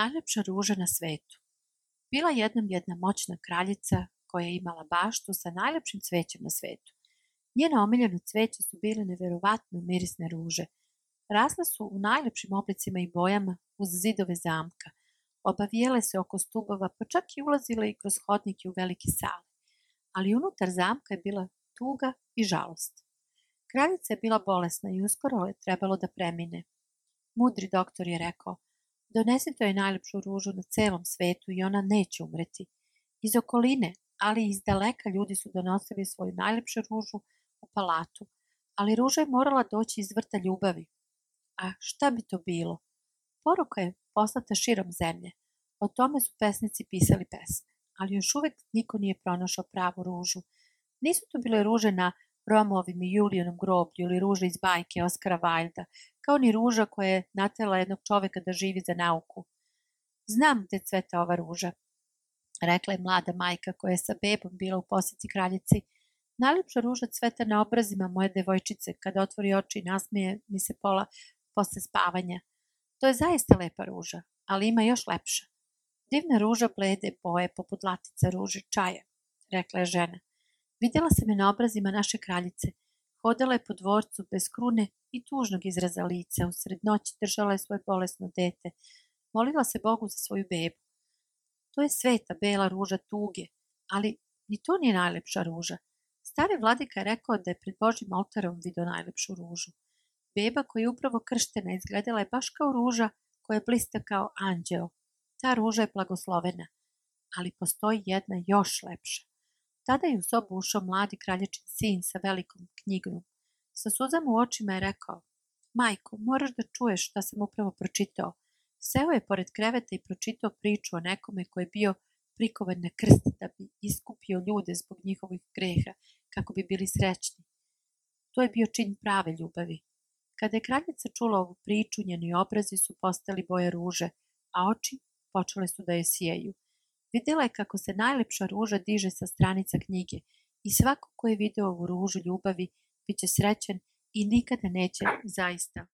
najlepša ruža na svetu. Bila jednom jedna moćna kraljica koja je imala baštu sa najlepšim cvećem na svetu. Njeno omiljeno cveće su bile neverovatno mirisne ruže. Rasle su u najlepšim oblicima i bojama uz zidove zamka. Obavijele se oko stubova, pa čak i ulazile i kroz hodnike u velike sale. Ali unutar zamka je bila tuga i žalost. Kraljica je bila bolesna i uskoro je trebalo da premine. Mudri doktor je rekao – Donesite joj najljepšu ružu na celom svetu i ona neće umreti. Iz okoline, ali i iz daleka ljudi su donosili svoju najljepšu ružu u palatu, ali ruža je morala doći iz vrta ljubavi. A šta bi to bilo? Poruka je poslata širom zemlje. O tome su pesnici pisali pesme, ali još uvek niko nije pronašao pravu ružu. Nisu to bile ruže na Romovim i Julijanom groblju ili ruže iz bajke Oskara Valjda, kao ni ruža koja je natrela jednog čoveka da živi za nauku. Znam gde cveta ova ruža, rekla je mlada majka koja je sa bebom bila u posjeti kraljici. Najlepša ruža cveta na obrazima moje devojčice, kada otvori oči i nasmeje mi se pola posle spavanja. To je zaista lepa ruža, ali ima još lepša. Divna ruža blede boje poput latica ruže čaja, rekla je žena. Videla sam je na obrazima naše kraljice. Hodala je po dvorcu bez krune i tužnog izraza lica. U srednoći držala je svoje bolesno dete. Molila se Bogu za svoju bebu. To je sveta bela ruža tuge, ali ni to nije najlepša ruža. Stari vladika je rekao da je pred Božim oltarom vidio najlepšu ružu. Beba koja je upravo krštena izgledala je baš kao ruža koja je blista kao anđeo. Ta ruža je blagoslovena, ali postoji jedna još lepša. Tada je u sobu ušao mladi kraljičin sin sa velikom knjigom Sa suzama u očima je rekao, Majko, moraš da čuješ šta sam upravo pročitao. Seo je pored kreveta i pročitao priču o nekome koji je bio prikovan na krst da bi iskupio ljude zbog njihovih greha, kako bi bili srećni. To je bio čin prave ljubavi. Kada je kraljica čula ovu priču, njeni obrazi su postali boje ruže, a oči počele su da je sijaju. Videla je kako se najlepša ruža diže sa stranica knjige i svako ko je video ovu ružu ljubavi Biće srećan i nikada neće zaista